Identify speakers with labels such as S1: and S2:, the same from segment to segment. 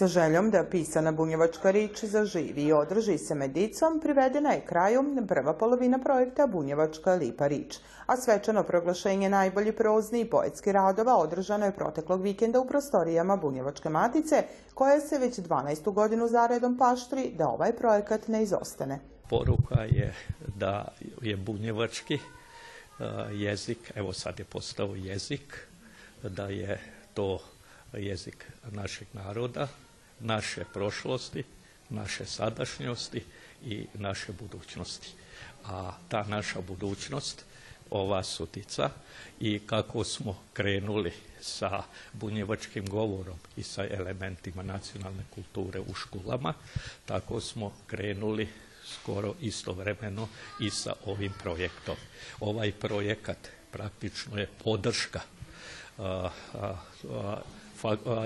S1: Sa željom da pisana bunjevačka rič zaživi i održi se medicom, privedena je kraju prva polovina projekta Bunjevačka lipa rič, a svečano proglašenje najbolji prozni i poetski radova održano je proteklog vikenda u prostorijama Bunjevačke matice, koja se već 12. godinu zaredom paštri da ovaj projekat ne izostane.
S2: Poruka je da je bunjevački uh, jezik, evo sad je postao jezik, da je to jezik našeg naroda, naše prošlosti, naše sadašnjosti i naše budućnosti. A ta naša budućnost, ova sutica i kako smo krenuli sa bunjevačkim govorom i sa elementima nacionalne kulture u školama, tako smo krenuli skoro istovremeno i sa ovim projektom. Ovaj projekat praktično je podrška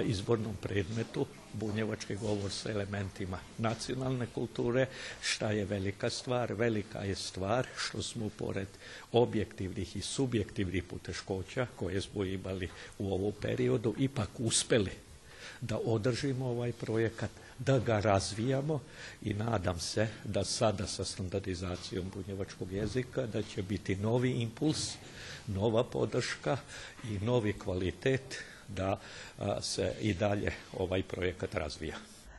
S2: izbornom predmetu bunjevački govor sa elementima nacionalne kulture, šta je velika stvar? Velika je stvar što smo pored objektivnih i subjektivnih poteškoća koje smo imali u ovom periodu ipak uspeli da održimo ovaj projekat, da ga razvijamo i nadam se da sada sa standardizacijom bunjevačkog jezika da će biti novi impuls, nova podrška i novi kvalitet da se i dalje ovaj projekat razvija.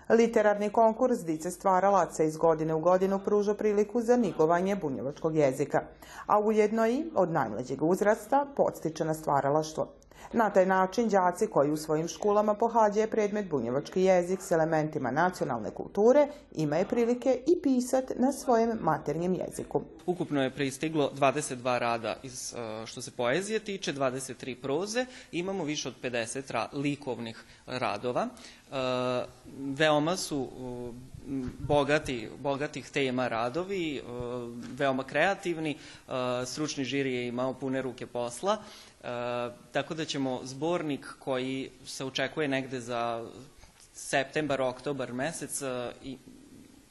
S1: Literarni konkurs Dice stvaralaca iz godine u godinu pruža priliku za nigovanje bunjevačkog jezika, a ujedno i od najmlađeg uzrasta podstiče na stvaralaštvo. Na taj način đaci koji u svojim školama pohađaju predmet bunjevački jezik s elementima nacionalne kulture imaju prilike i pisat na svojem maternjem jeziku.
S3: Ukupno je pristiglo 22 rada iz, što se poezije tiče, 23 proze, imamo više od 50 likovnih radova. Veoma su bogati, bogatih tema radovi, veoma kreativni, stručni žiri je imao pune ruke posla, tako da ćemo zbornik koji se očekuje negde za septembar, oktobar mesec i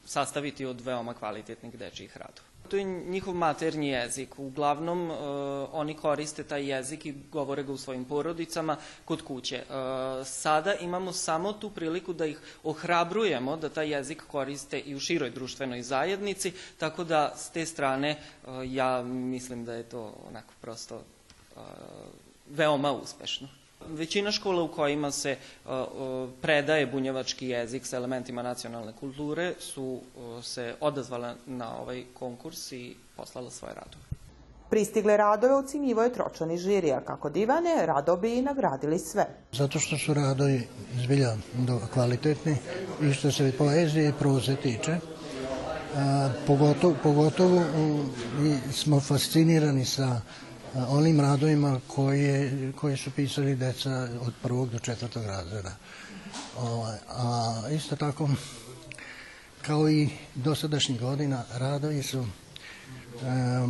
S3: sastaviti od veoma kvalitetnih dečijih radova. To je njihov maternji jezik. Uglavnom, uh, oni koriste taj jezik i govore ga u svojim porodicama kod kuće. Uh, sada imamo samo tu priliku da ih ohrabrujemo da taj jezik koriste i u široj društvenoj zajednici, tako da s te strane uh, ja mislim da je to onako prosto veoma uspešno. Većina škola u kojima se predaje bunjevački jezik sa elementima nacionalne kulture su se odazvala na ovaj konkurs i poslala svoje radove.
S1: Pristigle radove ocenjivo je tročani žirija. Kako divane, rado bi i nagradili sve.
S4: Zato što su radovi zbilja kvalitetni i što se poezije i proze tiče. A, pogotovo, pogotovo smo fascinirani sa onim radovima koje, koje su pisali deca od prvog do četvrtog razreda. O, a isto tako, kao i dosadašnjih godina, radovi su e,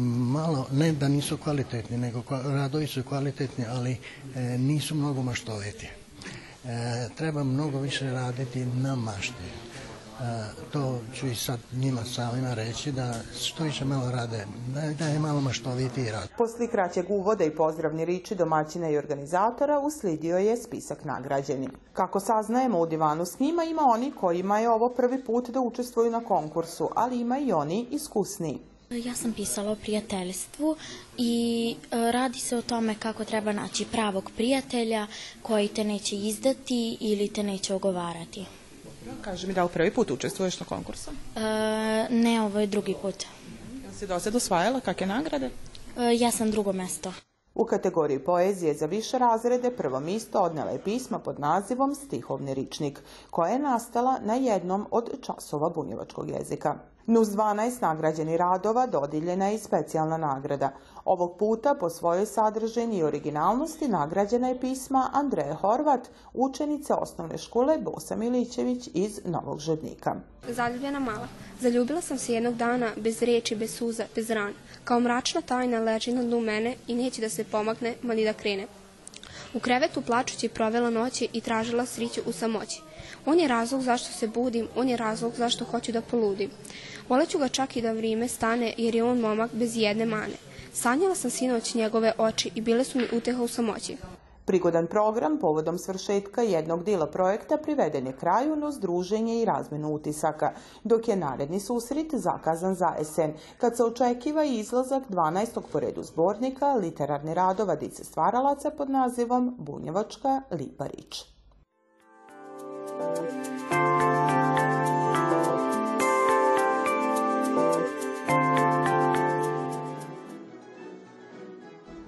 S4: malo, ne da nisu kvalitetni, nego radovi su kvalitetni, ali e, nisu mnogo maštoviti. E, treba mnogo više raditi na mašti to ću i sad njima samima reći da što više malo rade, da, da je malo maštoviti rad.
S1: Posle kraćeg uvoda i pozdravni riči domaćina i organizatora uslidio je spisak nagrađeni. Kako saznajemo u divanu s njima ima oni kojima je ovo prvi put da učestvuju na konkursu, ali ima i oni iskusniji.
S5: Ja sam pisala o prijateljstvu i e, radi se o tome kako treba naći pravog prijatelja koji te neće izdati ili te neće ogovarati.
S1: Kaži mi da li prvi put učestvuješ na konkursu?
S5: E, ne, ovo je drugi put.
S1: Jel si do sad osvajala kakve nagrade?
S5: E, ja sam drugo mesto.
S1: U kategoriji poezije za više razrede prvo misto odnela je pisma pod nazivom Stihovni ričnik, koja je nastala na jednom od časova bunjevačkog jezika. Nuz 12 nagrađeni radova dodiljena je i specijalna nagrada. Ovog puta po svojoj sadržini i originalnosti nagrađena je pisma Andreje Horvat, učenice osnovne škole Bosa Milićević iz Novog Žednika.
S6: Zaljubljena mala. Zaljubila sam se jednog dana bez reči, bez suza, bez rana. Kao mračna tajna leži na dnu mene i neće da se pomakne, ma ni da krene. U krevetu plačući provela noći i tražila sriću u samoći. On je razlog zašto se budim, on je razlog zašto hoću da poludim. Voleću ga čak i da vrime stane, jer je on momak bez jedne mane. Sanjala sam sinoć njegove oči i bile su mi uteha u samoći.
S1: Prigodan program povodom svršetka jednog dela projekta priveden je kraju na združenje i razmenu utisaka, dok je naredni susret zakazan za esen, kad se očekiva i izlazak 12. poredu zbornika literarni radova dice stvaralaca pod nazivom Bunjevačka lipa rič.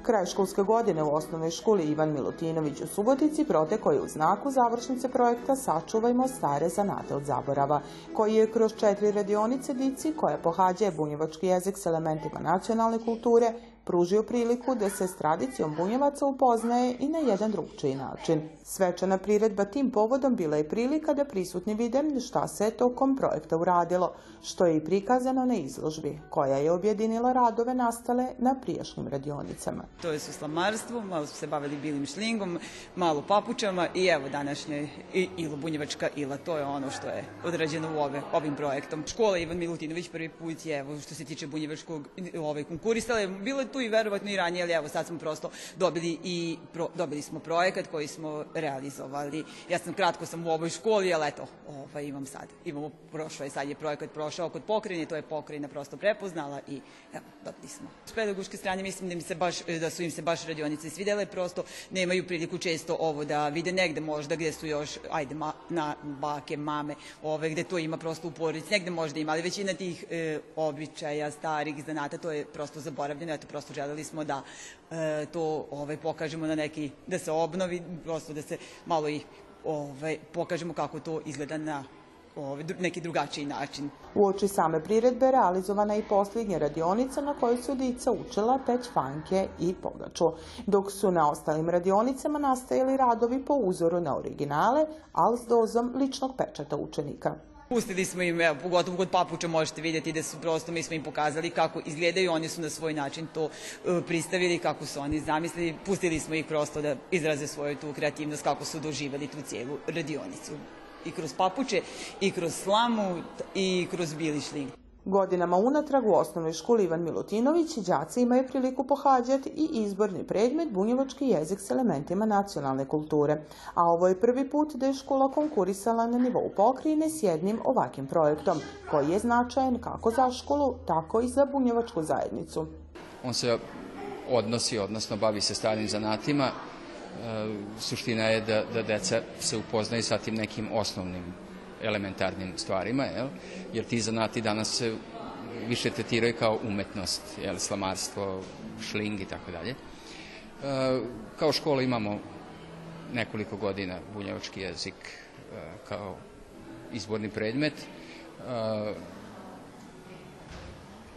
S1: Kraj školske godine u osnovnoj školi Ivan Milutinović u Subotici protekao je u znaku završnice projekta Sačuvajmo stare zanate od zaborava, koji je kroz četiri radionice dici koja pohađa bunjevački jezik s elementima nacionalne kulture pružio priliku da se s tradicijom bunjevaca upoznaje i na jedan drugčiji način. Svečana priredba tim povodom bila je prilika da prisutni vide šta se tokom projekta uradilo, što je i prikazano na izložbi, koja je objedinila radove nastale na prijašnjim radionicama.
S7: To je suslamarstvo, malo su se bavili bilim šlingom, malo papučama i evo današnje ilo bunjevačka ila, to je ono što je odrađeno u ove, ovim projektom. Škola Ivan Milutinović prvi put je, evo što se tiče bunjevačkog ove, konkurisala, bilo je tu i verovatno i ranije, ali evo sad smo prosto dobili i pro, dobili smo projekat koji smo realizovali. Ja sam kratko sam u ovoj školi, ali eto, ovaj, imam sad, imamo prošlo je, sad je projekat prošao kod pokrajine, to je pokrajina prosto prepoznala i evo, dobili smo. S pedagoške strane mislim da, mi se baš, da su im se baš radionice svidele, prosto nemaju priliku često ovo da vide negde možda gde su još, ajde, ma, na bake, mame, ove, gde to ima prosto u porodici, negde možda ima, ali većina tih e, običaja, starih zanata, to je prosto zaboravljeno, eto, prosto želeli smo da e, to ovaj, pokažemo na neki, da se obnovi, prosto da se malo i ovaj, pokažemo kako to izgleda na ovaj, neki drugačiji način.
S1: U oči same priredbe realizovana je i posljednja radionica na kojoj su dica učila peć fanke i pogaču, dok su na ostalim radionicama nastajali radovi po uzoru na originale, ali s dozom ličnog pečata učenika.
S7: Pustili smo im, evo, pogotovo kod papuča možete vidjeti da su prosto, mi smo im pokazali kako izgledaju, oni su na svoj način to uh, pristavili, kako su oni zamislili, pustili smo ih prosto da izraze svoju tu kreativnost, kako su doživali tu cijelu radionicu. I kroz papuče, i kroz slamu, i kroz bili šling.
S1: Godinama unatrag u osnovnoj školi Ivan Milutinović đaci imaju priliku pohađati i izborni predmet bunjevački jezik s elementima nacionalne kulture. A ovo je prvi put da je škola konkurisala na nivou pokrine s jednim ovakvim projektom, koji je značajan kako za školu, tako i za bunjevačku zajednicu.
S8: On se odnosi, odnosno bavi se starim zanatima. suština je da, da deca se upoznaju sa tim nekim osnovnim elementarnim stvarima, jel? jer ti zanati danas se više tretiraju kao umetnost, jel? slamarstvo, šling i tako dalje. Kao škola imamo nekoliko godina bunjevački jezik kao izborni predmet.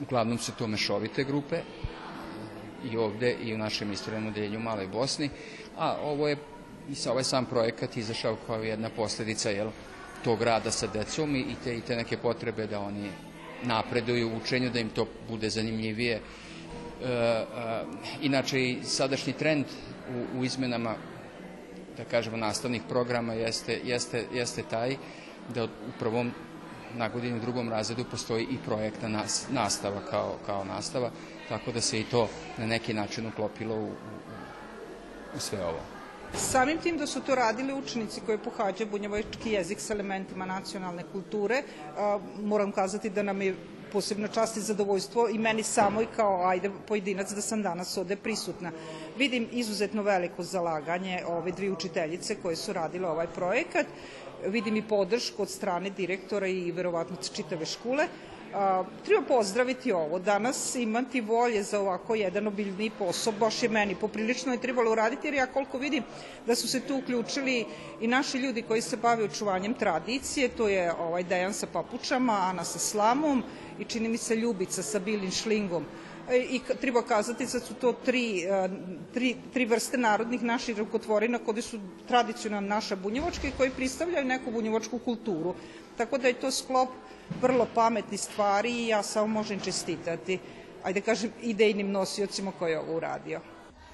S8: Uglavnom su to mešovite grupe i ovde i u našem istorijnom odeljenju u Maloj Bosni, a ovo je i sa ovaj sam projekat izašao kao jedna posledica jel, tog rada sa decom i te, i te neke potrebe da oni napreduju u učenju, da im to bude zanimljivije. E, e, inače i sadašnji trend u, u izmenama da kažemo nastavnih programa jeste, jeste, jeste taj da u prvom na godini u drugom razredu postoji i projektna nas, nastava kao, kao nastava, tako da se i to na neki način uklopilo u, u, u sve ovo.
S9: Samim tim da su to radili učenici koji pohađaju bunjevački jezik s elementima nacionalne kulture, moram kazati da nam je posebna čast i zadovoljstvo i meni samo i kao ajde pojedinac da sam danas ovde prisutna. Vidim izuzetno veliko zalaganje ove dvije učiteljice koje su radile ovaj projekat, vidim i podršku od strane direktora i verovatno čitave škole, A, treba pozdraviti ovo. Danas imati volje za ovako jedan obiljni posao, baš je meni poprilično je trebalo uraditi, jer ja koliko vidim da su se tu uključili i naši ljudi koji se bave očuvanjem tradicije, to je ovaj Dejan sa papučama, Ana sa slamom i čini mi se Ljubica sa bilim šlingom i treba kazati da su to tri, tri, tri vrste narodnih naših rukotvorina koje su tradicionalna naša bunjevačka i koji predstavljaju neku bunjevačku kulturu. Tako da je to sklop vrlo pametni stvari i ja samo možem čestitati, ajde kažem, idejnim nosiocima koji je ovo uradio.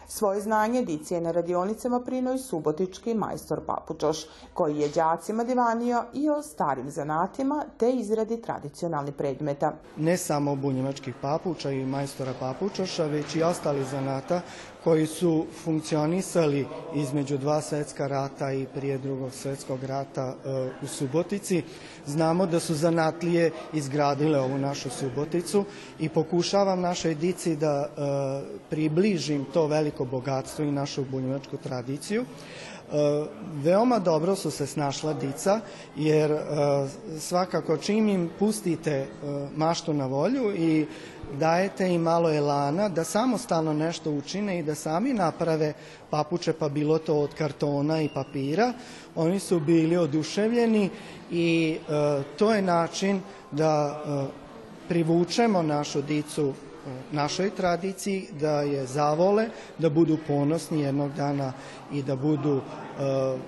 S1: Svoje znanje dicije na radionicama prino i subotički majstor Papučoš, koji je đacima divanio i o starim zanatima te izradi tradicionalnih predmeta.
S10: Ne samo bunjevačkih papuča i majstora papučoša, već i ostali zanata koji su funkcionisali između dva svetska rata i prije drugog svetskog rata e, u Subotici. Znamo da su zanatlije izgradile ovu našu Suboticu i pokušavam našoj dici da e, približim to veliko bogatstvo i našu bunjevačku tradiciju. E, veoma dobro su se snašla dica, jer e, svakako čim im pustite e, maštu na volju i dajete im malo elana da samostalno nešto učine i da sami naprave papuče, pa bilo to od kartona i papira, oni su bili oduševljeni i to je način da privučemo našu dicu našoj tradiciji, da je zavole, da budu ponosni jednog dana i da budu e,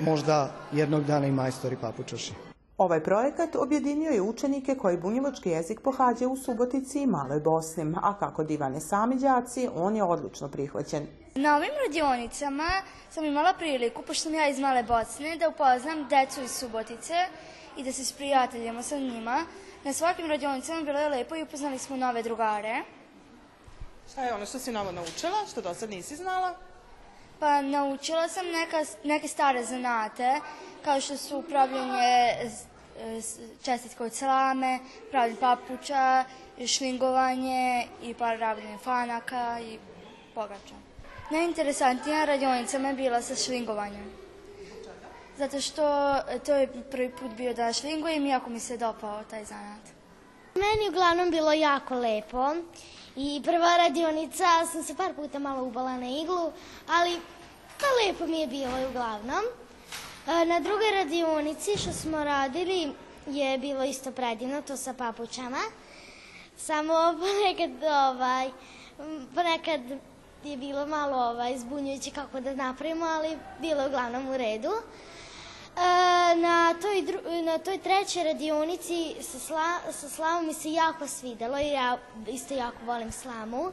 S10: možda jednog dana i majstori papučaši.
S1: Ovaj projekat objedinio je učenike koji bunjevački jezik pohađaju u Subotici i Maloj Bosni, a kako divane sami đaci, on je odlično prihvaćen.
S11: Na ovim radionicama sam imala priliku, pošto sam ja iz Male Bosne, da upoznam decu iz Subotice i da se sprijateljamo sa njima. Na svakim radionicama bilo je lepo i upoznali smo nove drugare.
S1: Šta je ono što si novo naučila, što do sad nisi znala?
S11: Pa naučila sam neka, neke stare zanate, kao što su pravljenje čestitka od slame, pravljenje papuča, šlingovanje i pravljenje fanaka i pogača. Najinteresantnija radionica me bila sa šlingovanjem zato što to je prvi put bio da šlingujem i jako mi se dopao taj zanat.
S12: Meni uglavnom bilo jako lepo i prva radionica sam se par puta malo ubala na iglu, ali pa lepo mi je bilo uglavnom. E, na drugoj radionici što smo radili je bilo isto predivno, to sa papučama. Samo ponekad, ovaj, ponekad je bilo malo ovaj, zbunjujuće kako da napravimo, ali bilo je uglavnom u redu. E, na toj, na toj trećoj radionici sa, sla, sa slamom mi se jako svidelo i ja isto jako volim slamu.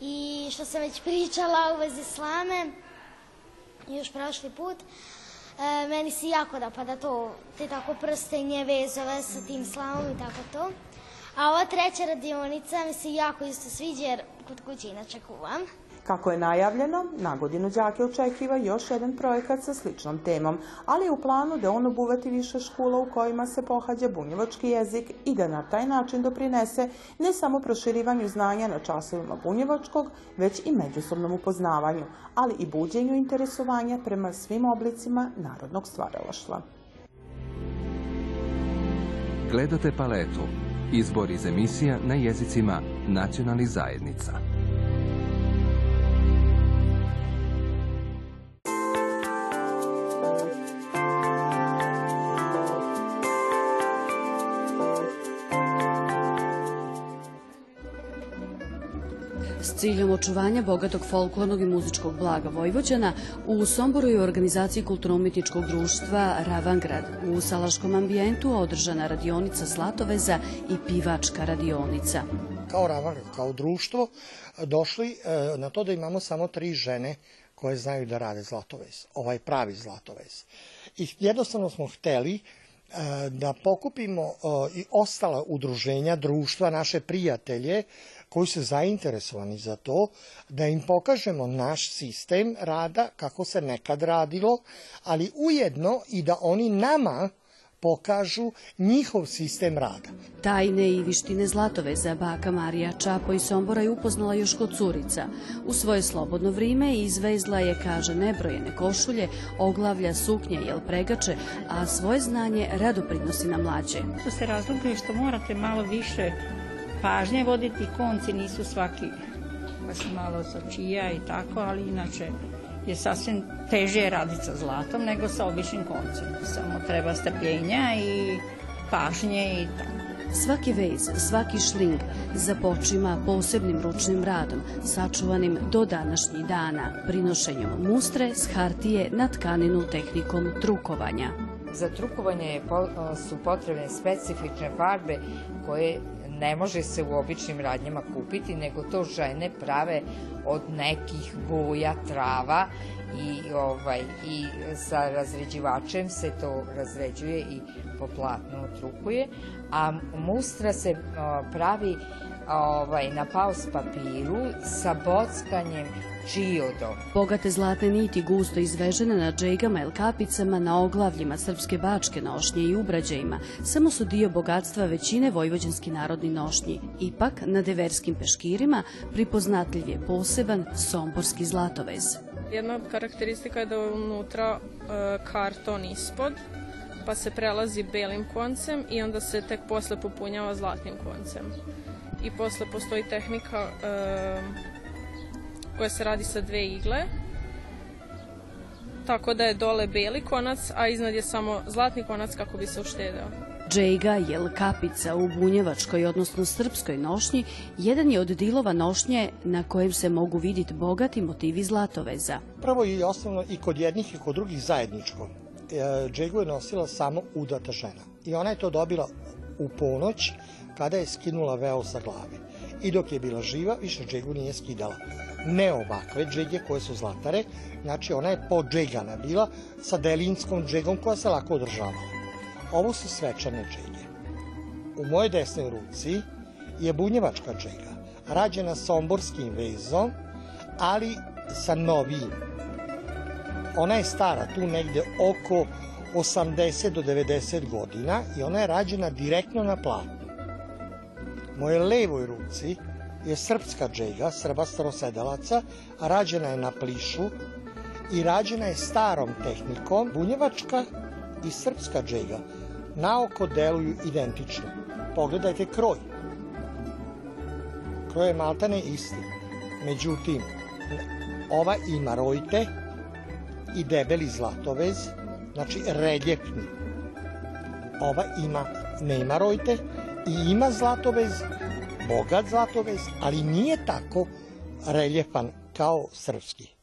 S12: I što sam već pričala u vezi slame, još prošli put, e, meni se jako dopada to, te tako prstenje, vezove sa tim slamom i tako to. A ova treća radionica mi se jako isto sviđa jer kod kuće inače kuvam.
S1: Kako je najavljeno, na godinu đake očekiva još jedan projekat sa sličnom temom, ali je u planu da on obuvati više škola u kojima se pohađa bunjevački jezik i da na taj način doprinese ne samo proširivanju znanja na časovima bunjevačkog, već i međusobnom upoznavanju, ali i buđenju interesovanja prema svim oblicima narodnog stvaralaštva.
S13: Gledate paletu. Izbor iz emisija na jezicima nacionalnih zajednica.
S14: Ciljem očuvanja bogatog folklornog i muzičkog blaga Vojvođana, u Somboru je organizaciji kulturno-umetničkog društva Ravangrad u salaškom ambijentu održana radionica Slatoveza i pivačka radionica.
S15: Kao Ravangrad, kao društvo, došli e, na to da imamo samo tri žene koje znaju da rade zlatovez, ovaj pravi zlatovez. I jednostavno smo hteli e, da pokupimo e, i ostala udruženja, društva, naše prijatelje, koji su zainteresovani za to, da im pokažemo naš sistem rada, kako se nekad radilo, ali ujedno i da oni nama pokažu njihov sistem rada.
S14: Tajne i vištine Zlatoveza baka Marija Čapo i Sombora je upoznala još kod curica. U svoje slobodno vrime izvezla je, kaže, nebrojene košulje, oglavlja, suknje i pregače, a svoje znanje rado prinosi na mlađe.
S16: To se razlikuje što morate malo više pažnje voditi, konci nisu svaki, pa su malo sočija i tako, ali inače je sasvim teže raditi sa zlatom nego sa običnim koncem. Samo treba strpljenja i pažnje i tako.
S14: Svaki vez, svaki šling započima posebnim ručnim radom, sačuvanim do današnjih dana, prinošenjem mustre s hartije na tkaninu tehnikom trukovanja.
S17: Za trukovanje su potrebne specifične farbe koje ne može se u običnim radnjama kupiti, nego to žene prave od nekih boja, trava i, ovaj, i sa razređivačem se to razređuje i po platnu otrukuje, a mustra se o, pravi ovaj, na paus papiru sa bockanjem čiodom.
S14: Bogate zlatne niti gusto izvežene na džegama ili kapicama na oglavljima srpske bačke nošnje i ubrađajima samo su dio bogatstva većine vojvođanski narodni nošnji. Ipak, na deverskim peškirima pripoznatljiv je poseban somborski zlatovez.
S18: Jedna od karakteristika je da je unutra e, karton ispod, pa se prelazi belim koncem i onda se tek posle popunjava zlatnim koncem. I posle postoji tehnika e, koja se radi sa dve igle, tako da je dole beli konac, a iznad je samo zlatni konac kako bi se uštedeo.
S14: Džejga, jel kapica u bunjevačkoj, odnosno srpskoj nošnji, jedan je od dilova nošnje na kojem se mogu vidjeti bogati motivi zlatoveza.
S15: Prvo i osnovno i kod jednih i kod drugih zajedničko. E, Džegu je nosila samo udata žena. I ona je to dobila u ponoć kada je skinula veo sa glave. I dok je bila živa, više džegu nije skidala. Ne ovakve džege koje su zlatare, znači ona je podžegana bila sa delinskom džegom koja se lako održavala. Ovo su svečane džege. U moje desnoj ruci je bunjevačka džega, rađena somborskim vezom, ali sa novijim. Ona je stara tu negde oko 80 do 90 godina i ona je rađena direktno na platnu. Moje levoj ruci je srpska džega, srba starosedelaca, rađena je na plišu i rađena je starom tehnikom. Bunjevačka i srpska džega na oko deluju identično. Pogledajte kroj. Kroj je maltane isti. Međutim, ova ima rojte i debeli zlatovez, znači reljepni. Ova ima, nema rojte i ima zlatovez, bogat zlatovez, ali nije tako reljepan kao srpski.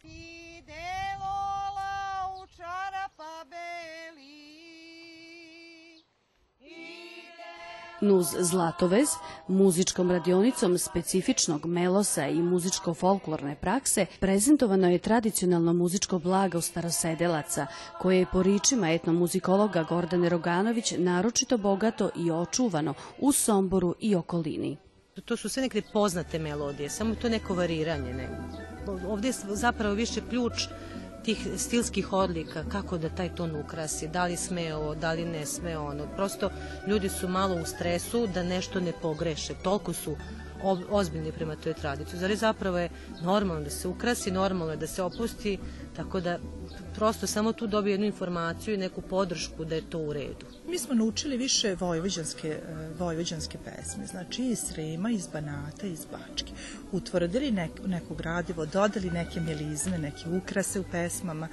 S14: Nuz Zlatovez, muzičkom radionicom specifičnog melosa i muzičko-folklorne prakse, prezentovano je tradicionalno muzičko blago starosedelaca, koje je po ričima etnomuzikologa Gordane Roganović naročito bogato i očuvano u Somboru i okolini.
S19: To su sve neke poznate melodije, samo to neko variranje. Ne. Ovdje je zapravo više ključ tih stilskih odlika, kako da taj ton ukrasi, da li sme ovo, da li ne sme ono. Prosto ljudi su malo u stresu da nešto ne pogreše, toliko su ozbiljni prema toj tradiciji. Zari zapravo je normalno da se ukrasi, normalno je da se opusti, tako da prosto samo tu dobije jednu informaciju i neku podršku da je to u redu.
S20: Mi smo naučili više vojvođanske, e, vojvođanske pesme, znači iz Srema, iz Banata, iz Bačke. Utvrdili nek, neko gradivo, dodali neke melizme, neke ukrase u pesmama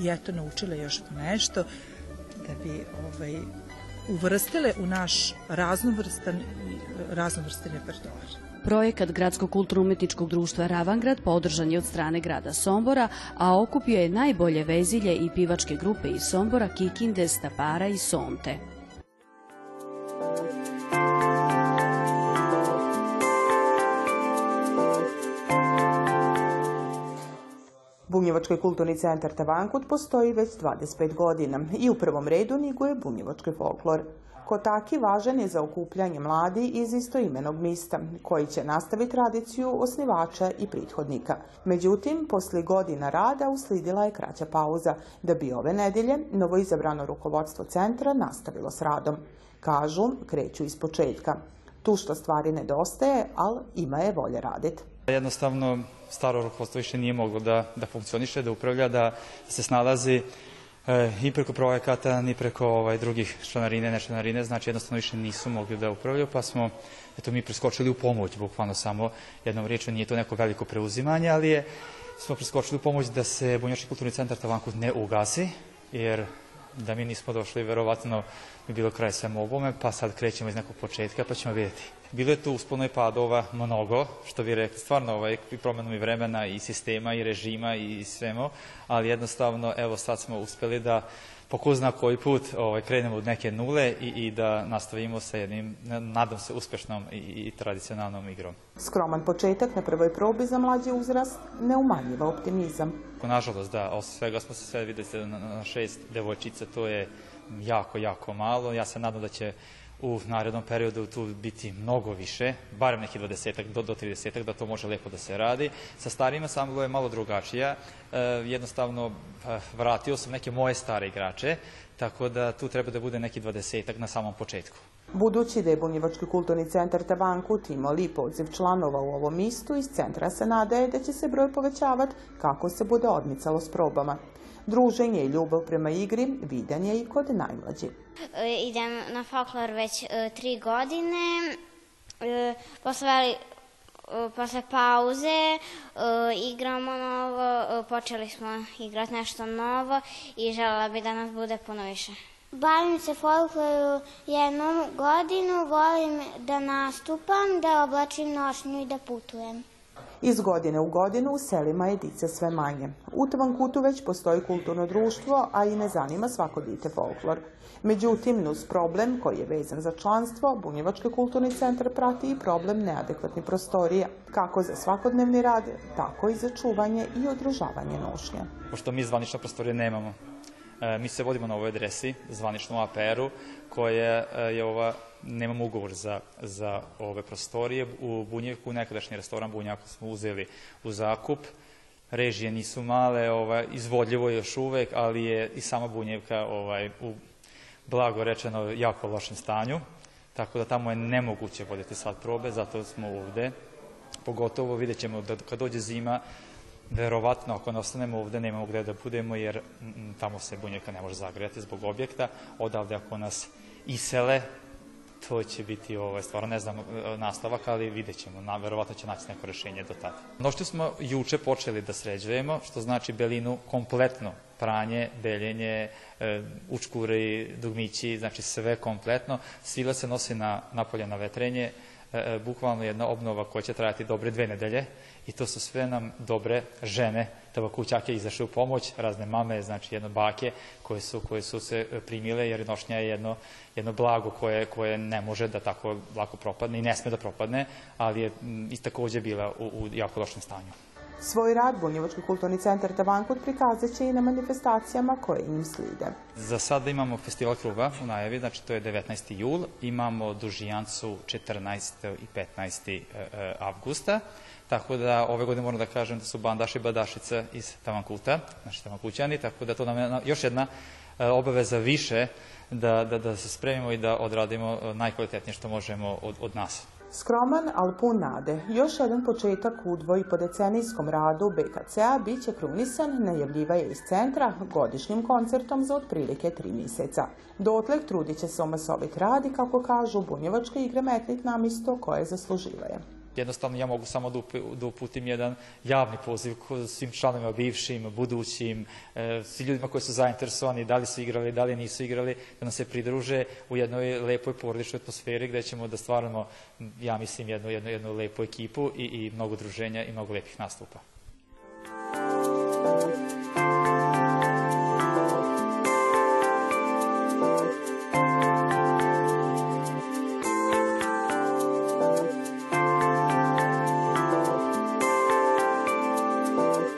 S20: i eto naučile još nešto da bi ovaj, uvrstile u naš raznovrstan, raznovrstan repertoar.
S14: Projekat Gradskog kulturno-umetničkog društva Ravangrad podržan je od strane grada Sombora, a okupio je najbolje vezilje i pivačke grupe iz Sombora, Kikinde, Stapara i Sonte.
S1: Bunjevački kulturni centar Tavankut postoji već 25 godina i u prvom redu niguje bunjevački folklor. Kotaki važan je za okupljanje mladi iz istoimenog mista, koji će nastaviti tradiciju osnivača i prethodnika. Međutim, posle godina rada usledila je kraća pauza, da bi ove nedelje novoizabrano rukovodstvo centra nastavilo s radom. Kažu, kreću iz početka. Tu što stvari nedostaje, ali ima je volje raditi.
S21: Jednostavno, staro rukovodstvo više nije moglo da, da funkcioniše, da upravlja, da se snalazi e, i preko projekata, ni preko ovaj, drugih članarine, ne članarine, znači jednostavno više nisu mogli da upravljaju, pa smo eto, mi preskočili u pomoć, bukvalno samo jednom riječom, nije to neko veliko preuzimanje, ali je, smo preskočili u pomoć da se Bunjački kulturni centar Tavanku ne ugasi, jer da mi nismo došli, verovatno bi bilo kraj svemu ovome, pa sad krećemo iz nekog početka, pa ćemo vidjeti. Bilo je tu uspono i padova mnogo, što bi rekli, stvarno ovaj, i promenom i vremena i sistema i režima i svemu, ali jednostavno, evo sad smo uspeli da po ko zna koji put ovaj, krenemo od neke nule i, i da nastavimo sa jednim, nadam se, uspešnom i, i tradicionalnom igrom.
S1: Skroman početak na prvoj probi za mlađi uzrast ne umanjiva optimizam.
S21: Nažalost, da, od svega smo se sve videli na, na šest devojčica, to je jako, jako malo. Ja se nadam da će u narednom periodu tu biti mnogo više, barem neki 20 do, do 30 da to može lepo da se radi. Sa starima sam je malo drugačija. E, jednostavno, vratio sam neke moje stare igrače, tako da tu treba da bude neki 20 na samom početku.
S1: Budući da je Bunjevački kulturni centar Tavankut imao lip odziv članova u ovom istu, iz centra se nadaje da će se broj povećavati kako se bude odmicalo s probama. Druženje i ljubav prema igri vidan je i kod najmlađi.
S22: Idem na folklor već e, tri godine. E, posle, posle pauze e, igramo novo, počeli smo igrati nešto novo i želela bi da nas bude puno više.
S12: Bavim se folkloru jednom godinu, volim da nastupam, da oblačim nošnju i da putujem.
S1: Iz godine u godinu u selima je dice sve manje. U Tvankutu već postoji kulturno društvo, a i ne zanima svako dite folklor. Međutim, nus problem koji je vezan za članstvo, Bunjevački kulturni centar prati i problem neadekvatnih prostorija, kako za svakodnevni rad, tako i za čuvanje i održavanje nošnje.
S21: Pošto mi zvanično prostorije nemamo, e, mi se vodimo na ovoj adresi, zvaničnom APR-u, koja e, je ova nemamo ugovor za, za ove prostorije. U Bunjevku, nekadašnji restoran Bunjaka smo uzeli u zakup. Režije nisu male, ovaj, izvodljivo je još uvek, ali je i sama Bunjevka ovaj, u blago rečeno jako lošem stanju. Tako da tamo je nemoguće voditi sad probe, zato smo ovde. Pogotovo vidjet ćemo da kad dođe zima, verovatno ako ne ostanemo ovde nemamo gde da budemo jer m, tamo se bunjevka ne može zagrejati zbog objekta. Odavde ako nas isele, to će biti ovaj, stvarno ne znam nastavak, ali vidjet ćemo, na, verovatno će naći neko rešenje do tada. No što smo juče počeli da sređujemo, što znači belinu kompletno, pranje, beljenje, e, učkuri, dugmići, znači sve kompletno. Sila se nosi na, napolje na vetrenje, e, e, bukvalno jedna obnova koja će trajati dobre dve nedelje i to su sve nam dobre žene kućake izašle u pomoć, razne mame, znači jedno bake koje su, koje su se primile jer nošnja je jedno, jedno blago koje, koje ne može da tako lako propadne i ne sme da propadne, ali je i takođe bila u, u jako lošem stanju.
S1: Svoj rad Bunjevački kulturni centar Tavankut prikazat će i na manifestacijama koje im slide.
S21: Za sada imamo festival kruga u najavi, znači to je 19. jul, imamo dužijancu 14. i 15. avgusta. Tako da ove godine moram da kažem da su bandaši i badašice iz Tavankuta, znači Tavankućani, tako da to nam je još jedna e, obaveza više da, da, da se spremimo i da odradimo e, najkvalitetnije što možemo od, od nas.
S1: Skroman, ali pun nade. Još jedan početak u dvoji po decenijskom radu BKC-a bit će krunisan, najavljiva je iz centra, godišnjim koncertom za otprilike tri mjeseca. Dotlek trudit će se omasovit radi, kako kažu, bunjevačke igre metnit namisto koje zasluživaje
S21: jednostavno ja mogu samo da, da uputim jedan javni poziv svim članovima bivšim, budućim, e, svi ljudima koji su zainteresovani, da li su igrali, da li nisu igrali, da nam se pridruže u jednoj lepoj porodičnoj atmosferi gde ćemo da stvaramo, ja mislim, jednu, jednu, jednu lepu ekipu i, i mnogo druženja i mnogo lepih nastupa. Thank you.